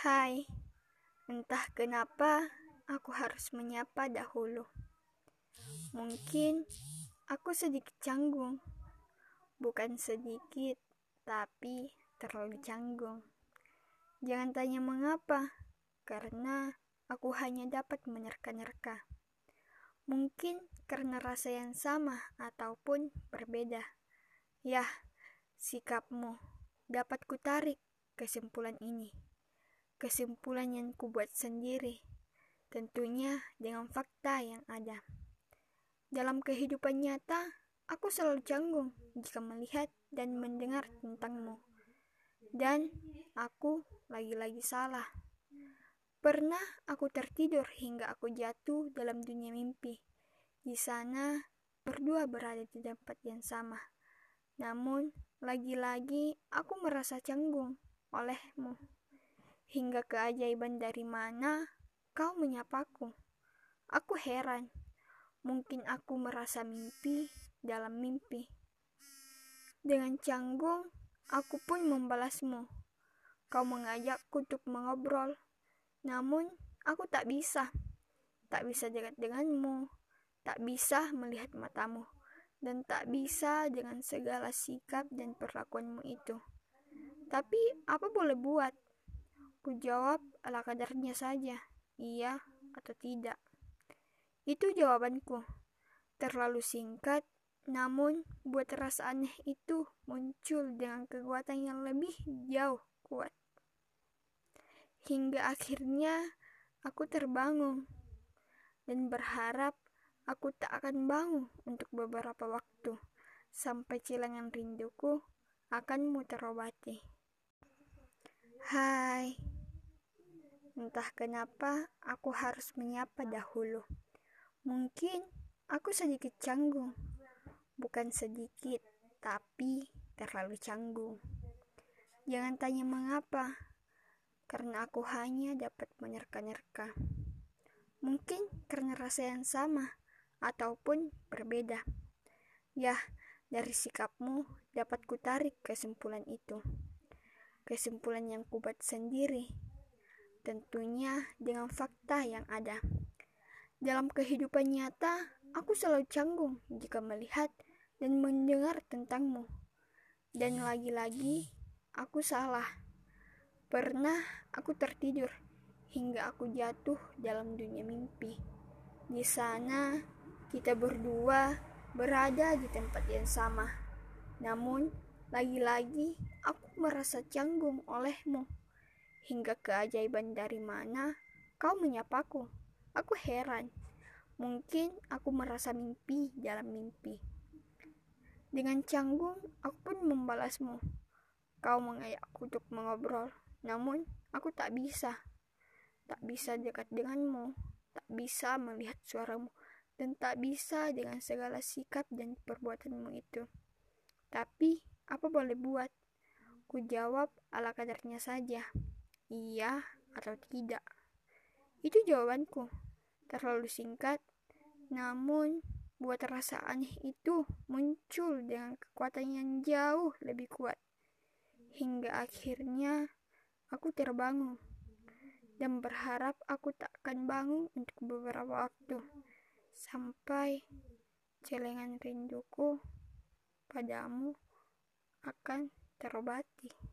Hai, entah kenapa aku harus menyapa dahulu. Mungkin aku sedikit canggung, bukan sedikit, tapi terlalu canggung. Jangan tanya mengapa, karena aku hanya dapat menerka-nerka. Mungkin karena rasa yang sama ataupun berbeda. Yah, sikapmu dapat kutarik kesimpulan ini kesimpulan yang kubuat sendiri, tentunya dengan fakta yang ada. Dalam kehidupan nyata, aku selalu canggung jika melihat dan mendengar tentangmu. Dan aku lagi-lagi salah. Pernah aku tertidur hingga aku jatuh dalam dunia mimpi. Di sana, berdua berada di tempat yang sama. Namun, lagi-lagi aku merasa canggung olehmu hingga keajaiban dari mana kau menyapaku. Aku heran, mungkin aku merasa mimpi dalam mimpi. Dengan canggung, aku pun membalasmu. Kau mengajakku untuk mengobrol, namun aku tak bisa. Tak bisa dekat denganmu, tak bisa melihat matamu, dan tak bisa dengan segala sikap dan perlakuanmu itu. Tapi apa boleh buat? Ku jawab ala kadarnya saja, iya atau tidak. Itu jawabanku. Terlalu singkat, namun buat rasa aneh itu muncul dengan kekuatan yang lebih jauh kuat. Hingga akhirnya aku terbangun dan berharap aku tak akan bangun untuk beberapa waktu sampai cilangan rinduku akanmu terobati. Hai, entah kenapa aku harus menyapa dahulu. Mungkin aku sedikit canggung, bukan sedikit, tapi terlalu canggung. Jangan tanya mengapa, karena aku hanya dapat menerka-nerka. Mungkin karena rasa yang sama ataupun berbeda. Yah, dari sikapmu dapat kutarik kesimpulan itu kesimpulan yang kubuat sendiri, tentunya dengan fakta yang ada. Dalam kehidupan nyata, aku selalu canggung jika melihat dan mendengar tentangmu. Dan lagi-lagi, aku salah. Pernah aku tertidur hingga aku jatuh dalam dunia mimpi. Di sana, kita berdua berada di tempat yang sama. Namun, lagi-lagi aku merasa canggung olehmu. Hingga keajaiban dari mana kau menyapaku. Aku heran. Mungkin aku merasa mimpi dalam mimpi. Dengan canggung, aku pun membalasmu. Kau mengajakku untuk mengobrol, namun aku tak bisa. Tak bisa dekat denganmu, tak bisa melihat suaramu, dan tak bisa dengan segala sikap dan perbuatanmu itu. Tapi apa boleh buat? Ku jawab ala kadarnya saja. Iya atau tidak. Itu jawabanku. Terlalu singkat, namun buat rasa aneh itu muncul dengan kekuatan yang jauh lebih kuat. Hingga akhirnya aku terbangun dan berharap aku tak akan bangun untuk beberapa waktu sampai celengan rinduku padamu akan terobati.